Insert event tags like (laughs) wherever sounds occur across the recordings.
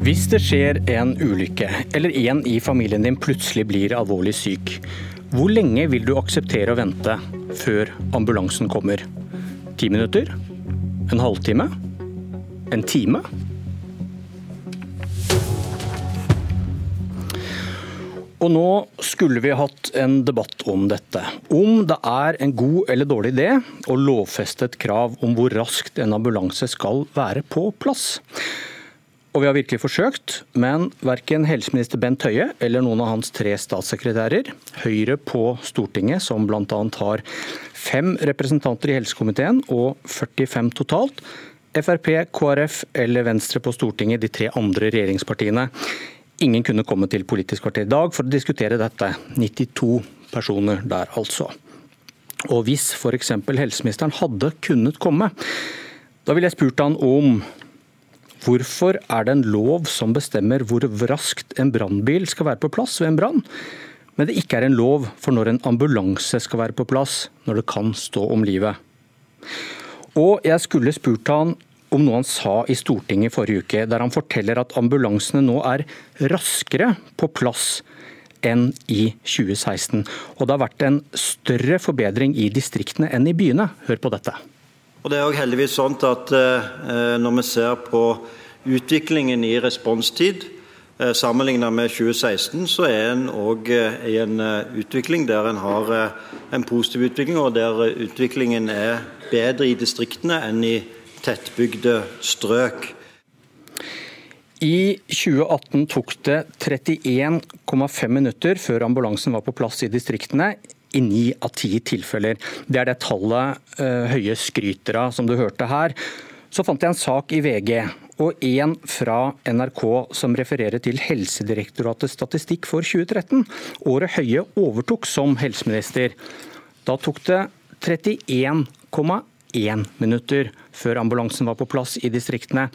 Hvis det skjer en ulykke, eller en i familien din plutselig blir alvorlig syk, hvor lenge vil du akseptere å vente før ambulansen kommer? Ti minutter? En halvtime? En time? Og nå skulle vi hatt en debatt om dette. Om det er en god eller dårlig idé å lovfeste et krav om hvor raskt en ambulanse skal være på plass. Og vi har virkelig forsøkt, men verken helseminister Bent Høie eller noen av hans tre statssekretærer, Høyre på Stortinget, som bl.a. har fem representanter i helsekomiteen og 45 totalt, Frp, KrF eller Venstre på Stortinget, de tre andre regjeringspartiene, Ingen kunne komme til Politisk kvarter i dag for å diskutere dette. 92 personer der, altså. Og hvis f.eks. helseministeren hadde kunnet komme, da ville jeg spurt han om hvorfor er det en lov som bestemmer hvor raskt en brannbil skal være på plass ved en brann, men det ikke er en lov for når en ambulanse skal være på plass når det kan stå om livet. Og jeg skulle spurt han om noe han sa i Stortinget forrige uke, der han forteller at ambulansene nå er raskere på plass enn i 2016. Og det har vært en større forbedring i distriktene enn i byene. Hør på dette. Og Det er også heldigvis sånn at eh, når vi ser på utviklingen i responstid eh, sammenlignet med 2016, så er en òg eh, i en utvikling der en har en positiv utvikling, og der utviklingen er bedre i distriktene enn i tettbygde strøk. I 2018 tok det 31,5 minutter før ambulansen var på plass i distriktene. I ni av ti tilfeller. Det er det tallet uh, Høie skryter av, som du hørte her. Så fant jeg en sak i VG og en fra NRK som refererer til Helsedirektoratets statistikk for 2013. Året Høie overtok som helseminister. Da tok det 31,1 minutter før ambulansen var på plass i distriktene.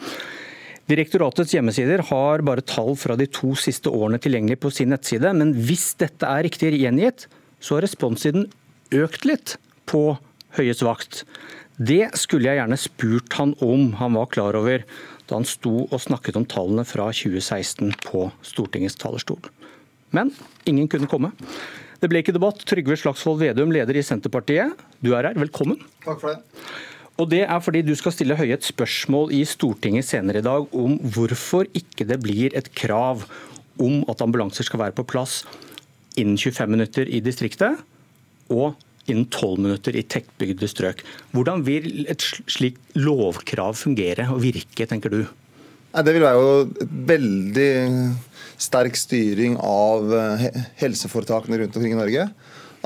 Direktoratets hjemmesider har bare tall fra de to siste årene tilgjengelig på sin nettside, men hvis dette er riktig gjengitt, så har responstiden økt litt på Høyes vakt. Det skulle jeg gjerne spurt han om han var klar over da han sto og snakket om tallene fra 2016 på Stortingets talerstol. Men ingen kunne komme. Det ble ikke debatt. Trygve Slagsvold Vedum, leder i Senterpartiet, du er her. Velkommen. Takk for det. Og Det er fordi du skal stille Høie et spørsmål i Stortinget senere i dag om hvorfor ikke det blir et krav om at ambulanser skal være på plass innen 25 minutter i distriktet og innen 12 minutter i tettbygde strøk. Hvordan vil et slikt lovkrav fungere og virke, tenker du? Det vil være jo veldig sterk styring av eh, helseforetakene rundt omkring i Norge.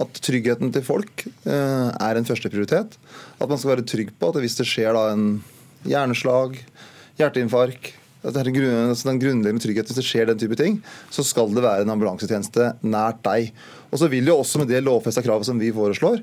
At tryggheten til folk eh, er en førsteprioritet. At man skal være trygg på at hvis det skjer en hjerneslag, hjerteinfarkt at det er en altså den grunnleggende trygghet Hvis det skjer den type ting, så skal det være en ambulansetjeneste nært deg. Og så vil jo også med det lovfesta kravet som vi foreslår,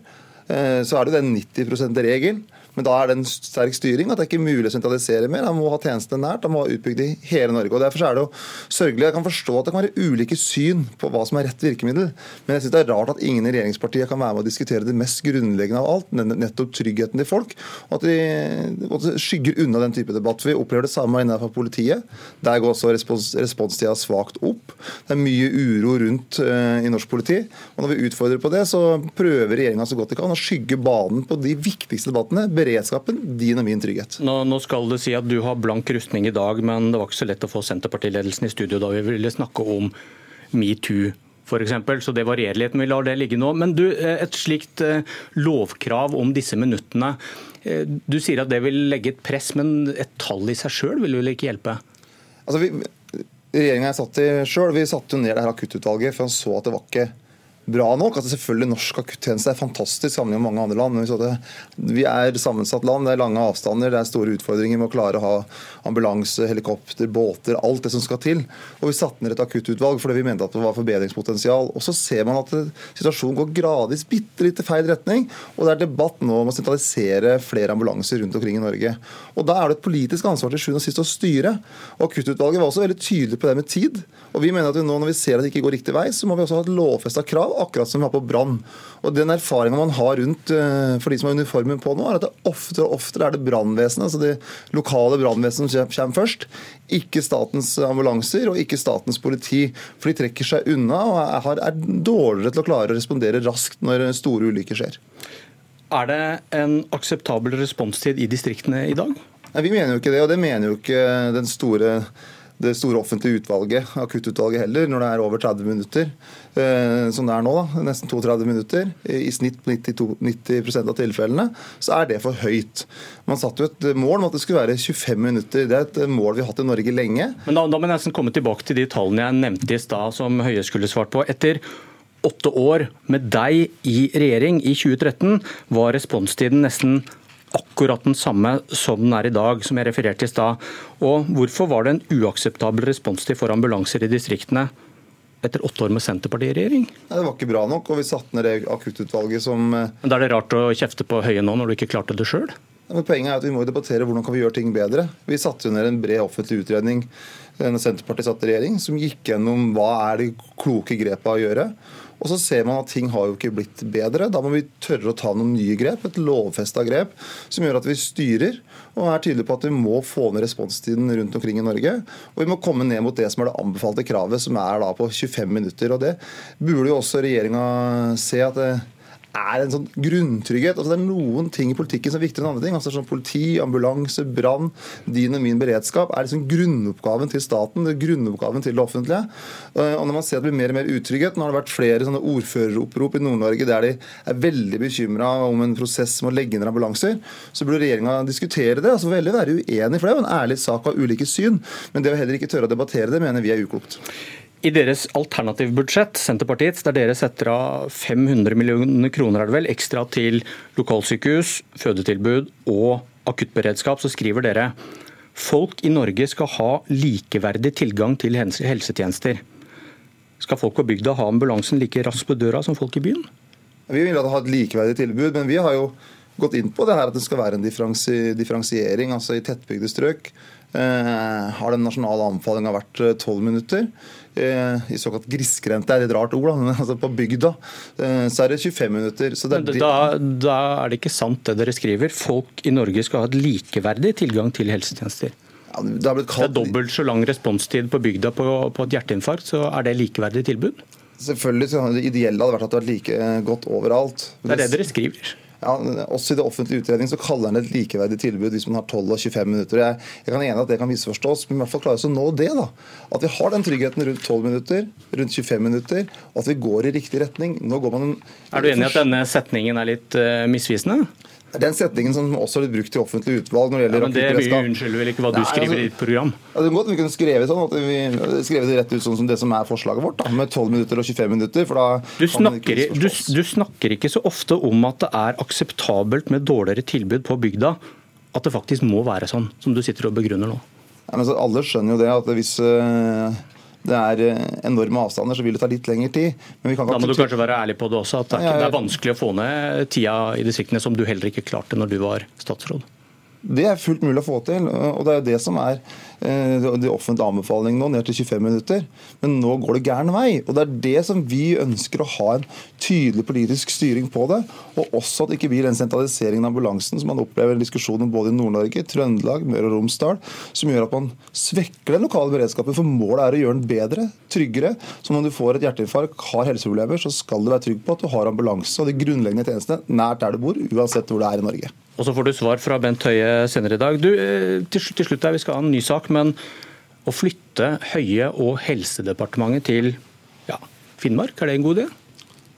eh, så er det den 90 %-regelen men da er det en sterk styring at det er ikke mulig å sentralisere mer. Han må ha tjenestene nært, han må ha utbygd i hele Norge. og Derfor er det jo sørgelig. Jeg kan forstå at det kan være ulike syn på hva som er rett virkemiddel, men jeg synes det er rart at ingen i regjeringspartiet kan være med å diskutere det mest grunnleggende av alt, nettopp tryggheten til folk. Og at de skygger unna den type debatt. For Vi opplever det samme innenfor politiet. Der går også respons, responstida svakt opp. Det er mye uro rundt uh, i norsk politi. Og Når vi utfordrer på det, så prøver regjeringa så godt de kan å skygge banen på de viktigste debattene beredskapen, din og min trygghet. Nå, nå, skal det si at du har blank rustning i dag, men det var ikke så lett å få Senterpartiledelsen i studio da vi ville snakke om metoo. For eksempel, så Det varierer litt, men vi lar det ligge nå. Men du, eh, Et slikt eh, lovkrav om disse minuttene, eh, du sier at det vil legge et press, men et tall i seg sjøl vil vel ikke hjelpe? Altså, Regjeringa jeg satt i sjøl, vi satte ned det her akuttutvalget, for han så at det var ikke bra nok. at selvfølgelig Norsk akuttjeneste er fantastisk sammenlignet med mange andre land. men Vi, vi er sammensatt land, det er lange avstander, det er store utfordringer med å klare å ha ambulanse, helikopter, båter, alt det som skal til. Og Vi satte ned et akuttutvalg fordi vi mente at det var forbedringspotensial. Og Så ser man at situasjonen går gradvis bitte litt i feil retning. og Det er debatt nå om å sentralisere flere ambulanser rundt omkring i Norge. Og Da er det et politisk ansvar til sjuende og sist å styre. Og Akuttutvalget var også veldig tydelig på det med tid. Og vi mener at vi nå når vi ser at det ikke går riktig vei, så må vi også ha et lovfesta krav akkurat som vi har på brann. Og den erfaringa man har rundt eh, for de som har uniformen på nå, er at det oftere og oftere er det brannvesenet, altså det lokale brannvesenet som kommer først. Ikke statens ambulanser og ikke statens politi. For de trekker seg unna og er dårligere til å klare å respondere raskt når store ulykker skjer. Er det en akseptabel responstid i distriktene i dag? Nei, Vi mener jo ikke det, og det mener jo ikke den store det store offentlige utvalget, akuttutvalget heller, når det er over 30 minutter, eh, som det er nå, da, nesten 32 minutter, i snitt på 92, 90 av tilfellene, så er det for høyt. Man satte jo et mål om at det skulle være 25 minutter. Det er et mål vi har hatt i Norge lenge. Men Da, da må jeg nesten komme tilbake til de tallene jeg nevnte i stad, som Høie skulle svart på. Etter åtte år med deg i regjering i 2013 var responstiden nesten akkurat den samme som den er i dag, som jeg refererte i stad. Og hvorfor var det en uakseptabel responstid for ambulanser i distriktene etter åtte år med Senterpartiet i regjering? Nei, det var ikke bra nok, og vi satte ned det akuttutvalget som eh, Men Da er det rart å kjefte på Høie nå, når du ikke klarte det sjøl? Men poenget er at Vi må debattere hvordan kan vi gjøre ting bedre. Vi satte jo ned en bred offentlig utredning når Senterpartiet satt i regjering, som gikk gjennom hva er de kloke grepene å gjøre. Og så ser man at ting har jo ikke blitt bedre. Da må vi tørre å ta noen nye grep, et lovfesta grep, som gjør at vi styrer og er tydelige på at vi må få ned responstiden rundt omkring i Norge. Og vi må komme ned mot det som er det anbefalte kravet, som er da på 25 minutter. Og det burde jo også regjeringa se at det er en sånn grunntrygghet. Altså, det er noen ting i politikken som er viktigere enn andre ting. Altså, sånn politi, ambulanse, brann, din og min beredskap er liksom grunnoppgaven til staten, det er grunnoppgaven til det offentlige. Eh, og når man ser at det blir mer og mer utrygghet, nå har det vært flere sånne ordføreropprop i Nord-Norge der de er veldig bekymra om en prosess med å legge ned ambulanser, så burde regjeringa diskutere det. altså Veldig være uenig, for det er jo en ærlig sak av ulike syn. Men det å heller ikke tørre å debattere det, mener vi er uklokt. I deres alternative budsjett, Senterpartiets, der dere setter av 500 millioner kroner er det vel, ekstra til lokalsykehus, fødetilbud og akuttberedskap, så skriver dere folk i Norge skal ha likeverdig tilgang til helsetjenester. Skal folk på bygda ha ambulansen like raskt på døra som folk i byen? Vi vil ha et likeverdig tilbud, men vi har jo gått inn på det her at det skal være en differensiering. altså I tettbygde strøk har den nasjonale anbefalinga vært eh, tolv minutter. Eh, i såkalt grisgrendte er et rart ord, da, men (laughs) altså på bygda eh, så er det 25 minutter. Det da, da, er det ikke sant det dere skriver. Folk i Norge skal ha et likeverdig tilgang til helsetjenester. Ja, det, er det, er dobbelt så lang responstid på bygda på, på et hjerteinfarkt, så er det likeverdig tilbud? Selvfølgelig så Det ideelle hadde vært at det var like godt overalt. Det er det dere skriver. Ja, også i det offentlige utredningen så kaller han det et likeverdig tilbud hvis man har 12 og 25 minutter. Jeg, jeg kan enig at det kan misforstås, men i hvert fall klare oss å nå det. da. At vi har den tryggheten rundt 12 minutter, rundt 25 minutter, og at vi går i riktig retning. Nå går man... Er du enig i at denne setningen er litt uh, misvisende? Den setningen som også blitt brukt i offentlig utvalg når det gjelder ja, men Det unnskylder vel ikke hva du Nei, skriver altså, i ditt program? Ja, det er godt vi kunne skrevet sånn at vi skrevet det rett ut sånn som det som er forslaget vårt, da, med 12 minutter og 25 minutter. for da du snakker, du, du snakker ikke så ofte om at det er akseptabelt med dårligere tilbud på bygda. At det faktisk må være sånn, som du sitter og begrunner nå. Ja, men så Alle skjønner jo det at hvis uh, det er eh, enorme avstander, så vil det ta litt lengre tid. da må du kanskje være ærlig på det også, at det er, det er vanskelig å få ned tida i distriktene som du heller ikke klarte når du var statsråd? Det er fullt mulig å få til. og Det er det som er eh, de offentlige anbefalingene nå, ned til 25 minutter. Men nå går det gæren vei. og Det er det som vi ønsker å ha en tydelig politisk styring på det. Og også at det ikke blir den sentraliseringen av ambulansen som man opplever i diskusjonen både i Nord-Norge, Trøndelag, Møre og Romsdal, som gjør at man svekker den lokale beredskapen. For målet er å gjøre den bedre, tryggere. Så når du får et hjerteinfarkt, har helseproblemer, så skal du være trygg på at du har ambulanse og de grunnleggende tjenestene nært der du bor, uansett hvor det er i Norge. Og så får du svar fra Bent Høie senere i dag. Du, til til, til slutt der, Vi skal ha en ny sak, men å flytte Høie og Helsedepartementet til ja, Finnmark, er det en god idé?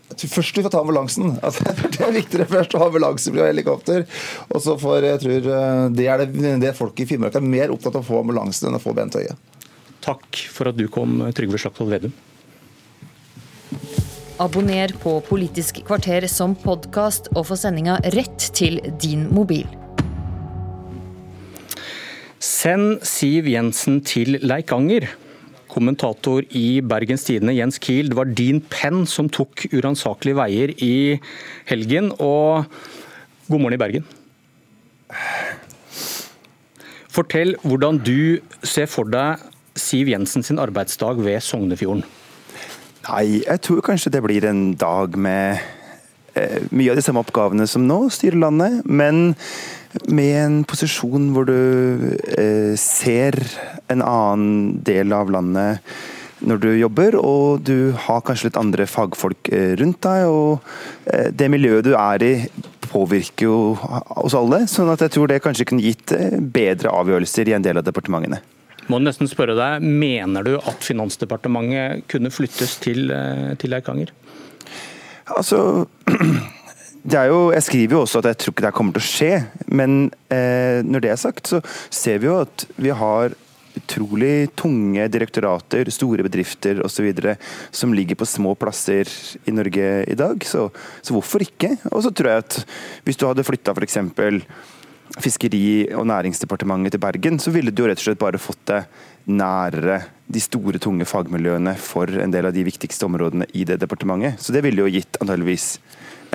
Først vi får ta ambulansen. (laughs) Altså, det er viktigere først å ha ambulansefly og helikopter. Og så får jeg tror eh, det er det, det folk i Finnmark er mer opptatt av å få ambulansen enn å få Bent Høie. Takk for at du kom, Trygve Slagsvold Vedum. Abonner på Politisk kvarter som podkast og få sendinga rett til din mobil. Send Siv Jensen til Leikanger. Kommentator i Bergens Tidende Jens Kiel, det var din penn som tok uransakelige veier i helgen. Og god morgen i Bergen. Fortell hvordan du ser for deg Siv Jensen sin arbeidsdag ved Sognefjorden. Nei, jeg tror kanskje det blir en dag med eh, mye av de samme oppgavene som nå, styrer landet, men med en posisjon hvor du eh, ser en annen del av landet når du jobber, og du har kanskje litt andre fagfolk eh, rundt deg. og eh, Det miljøet du er i påvirker jo oss alle, sånn at jeg tror det kanskje kunne gitt eh, bedre avgjørelser i en del av departementene. Må nesten spørre deg, Mener du at Finansdepartementet kunne flyttes til, til Leikanger? Altså, (clears throat) jo, jeg skriver jo også at jeg tror ikke det kommer til å skje, men eh, når det er sagt, så ser vi jo at vi har utrolig tunge direktorater, store bedrifter osv. som ligger på små plasser i Norge i dag. Så, så hvorfor ikke? Og så tror jeg at hvis du hadde flytta f.eks. Fiskeri- og næringsdepartementet til Bergen, så ville du jo rett og slett bare fått det nærere de store, tunge fagmiljøene for en del av de viktigste områdene i det departementet. Så det ville jo gitt antageligvis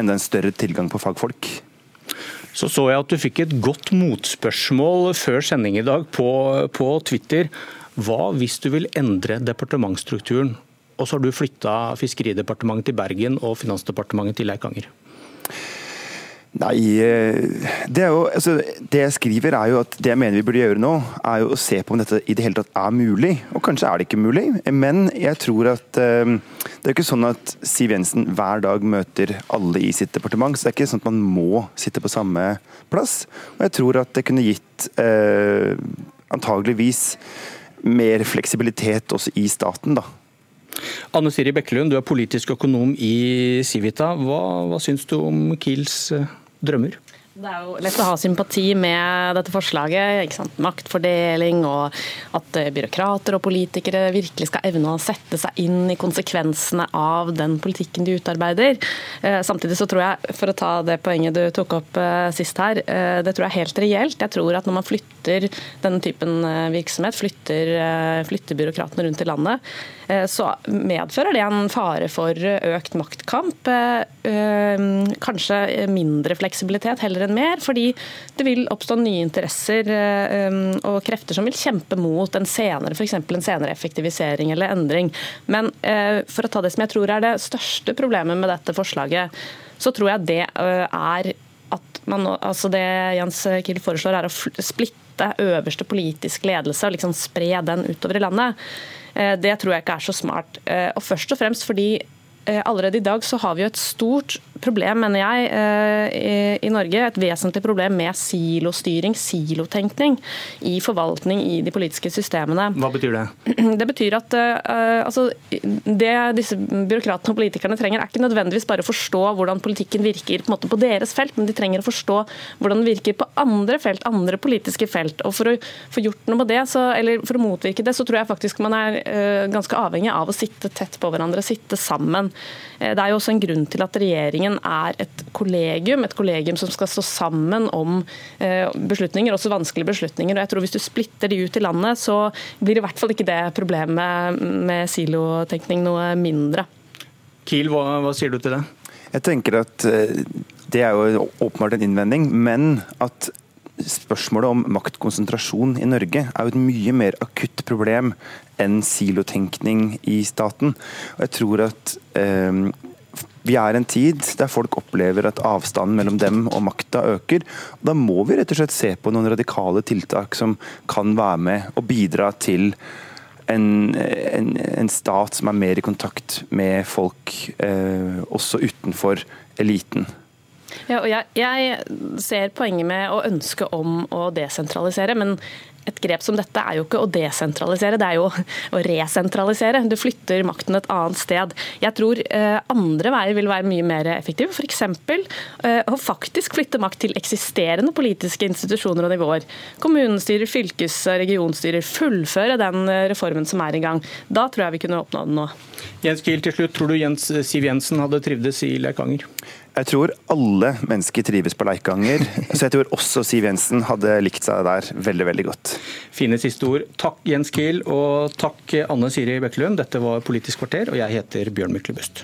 enda en større tilgang på fagfolk. Så så jeg at du fikk et godt motspørsmål før sending i dag på, på Twitter. Hva hvis du vil endre departementsstrukturen, og så har du flytta Fiskeridepartementet til Bergen og Finansdepartementet til Leikanger? Nei, eh, det, jo, altså, det jeg skriver er jo at det jeg mener vi burde gjøre nå, er jo å se på om dette i det hele tatt er mulig. Og kanskje er det ikke mulig, men jeg tror at um, det er ikke sånn at Siv Jensen hver dag møter alle i sitt departement. Så det er ikke sånn at man må sitte på samme plass. Og jeg tror at det kunne gitt uh, antageligvis mer fleksibilitet også i staten, da. Anne Siri Bekkelund, du er politisk økonom i Civita. Hva, hva syns du om Kiels drømmer? Det er jo lett å ha sympati med dette forslaget. Maktfordeling og at eh, byråkrater og politikere virkelig skal evne å sette seg inn i konsekvensene av den politikken de utarbeider. Eh, samtidig så tror jeg, for å ta det poenget du tok opp eh, sist her, det tror jeg er helt reelt. Jeg tror at når man flytter denne typen virksomhet, flytter, flytter byråkratene rundt i landet, så medfører det en fare for økt maktkamp. Kanskje mindre fleksibilitet heller enn mer, fordi det vil oppstå nye interesser eh, um, og krefter som vil kjempe mot en senere, f.eks. en senere effektivisering eller endring. Men eh, for å ta det som jeg tror er det største problemet med dette forslaget, så tror jeg det eh, er at man, altså det Jens Kiel foreslår, er å splitte øverste politisk ledelse og liksom spre den utover i landet. Det tror jeg ikke er så smart. Og først og fremst fordi allerede i dag så har vi jo et stort problem, mener jeg, eh, i Norge. Et vesentlig problem med silostyring, silotenkning, i forvaltning i de politiske systemene. Hva betyr det? (clears throat) Det betyr at uh, altså, det disse byråkratene og politikerne trenger, er ikke nødvendigvis bare å forstå hvordan politikken virker på, måte, på deres felt, men de trenger å forstå hvordan den virker på andre felt, andre politiske felt. Og For å få gjort noe med det, så, eller for å motvirke det, så tror jeg faktisk man er ganske avhengig av å sitte tett på hverandre, sitte sammen. Uh, det er jo også en grunn til at regjeringen regjeringen er et kollegium, et kollegium som skal stå sammen om eh, beslutninger, også vanskelige beslutninger. Og jeg tror Hvis du splitter de ut i landet, så blir i hvert fall ikke det problemet med silotenkning noe mindre. Kiel, hva, hva sier du til det? Jeg tenker at eh, Det er jo åpenbart en innvending, men at spørsmålet om maktkonsentrasjon i Norge er jo et mye mer akutt problem enn silotenkning i staten. Og jeg tror at eh, vi er en tid der folk opplever at avstanden mellom dem og makta øker. Og da må vi rett og slett se på noen radikale tiltak som kan være med og bidra til en, en, en stat som er mer i kontakt med folk, eh, også utenfor eliten. Ja, og jeg, jeg, ser poenget med å ønske om å desentralisere, men et grep som dette er jo ikke å desentralisere, det er jo å resentralisere. Du flytter makten et annet sted. Jeg tror eh, andre veier vil være mye mer effektive. F.eks. Eh, å faktisk flytte makt til eksisterende politiske institusjoner og nivåer. Kommunestyrer, fylkes- og regionstyrer. Fullføre den eh, reformen som er i gang. Da tror jeg vi kunne oppnå den nå. Jens Kiel, til slutt. Tror du Jens Siv Jensen hadde trivdes i Leikanger? Jeg tror alle mennesker trives på Leikanger, så jeg tror også Siv Jensen hadde likt seg der veldig veldig godt. Fine siste ord. Takk Jens Kiel, og takk Anne Siri Bekkelund. Dette var Politisk kvarter, og jeg heter Bjørn Myklebust.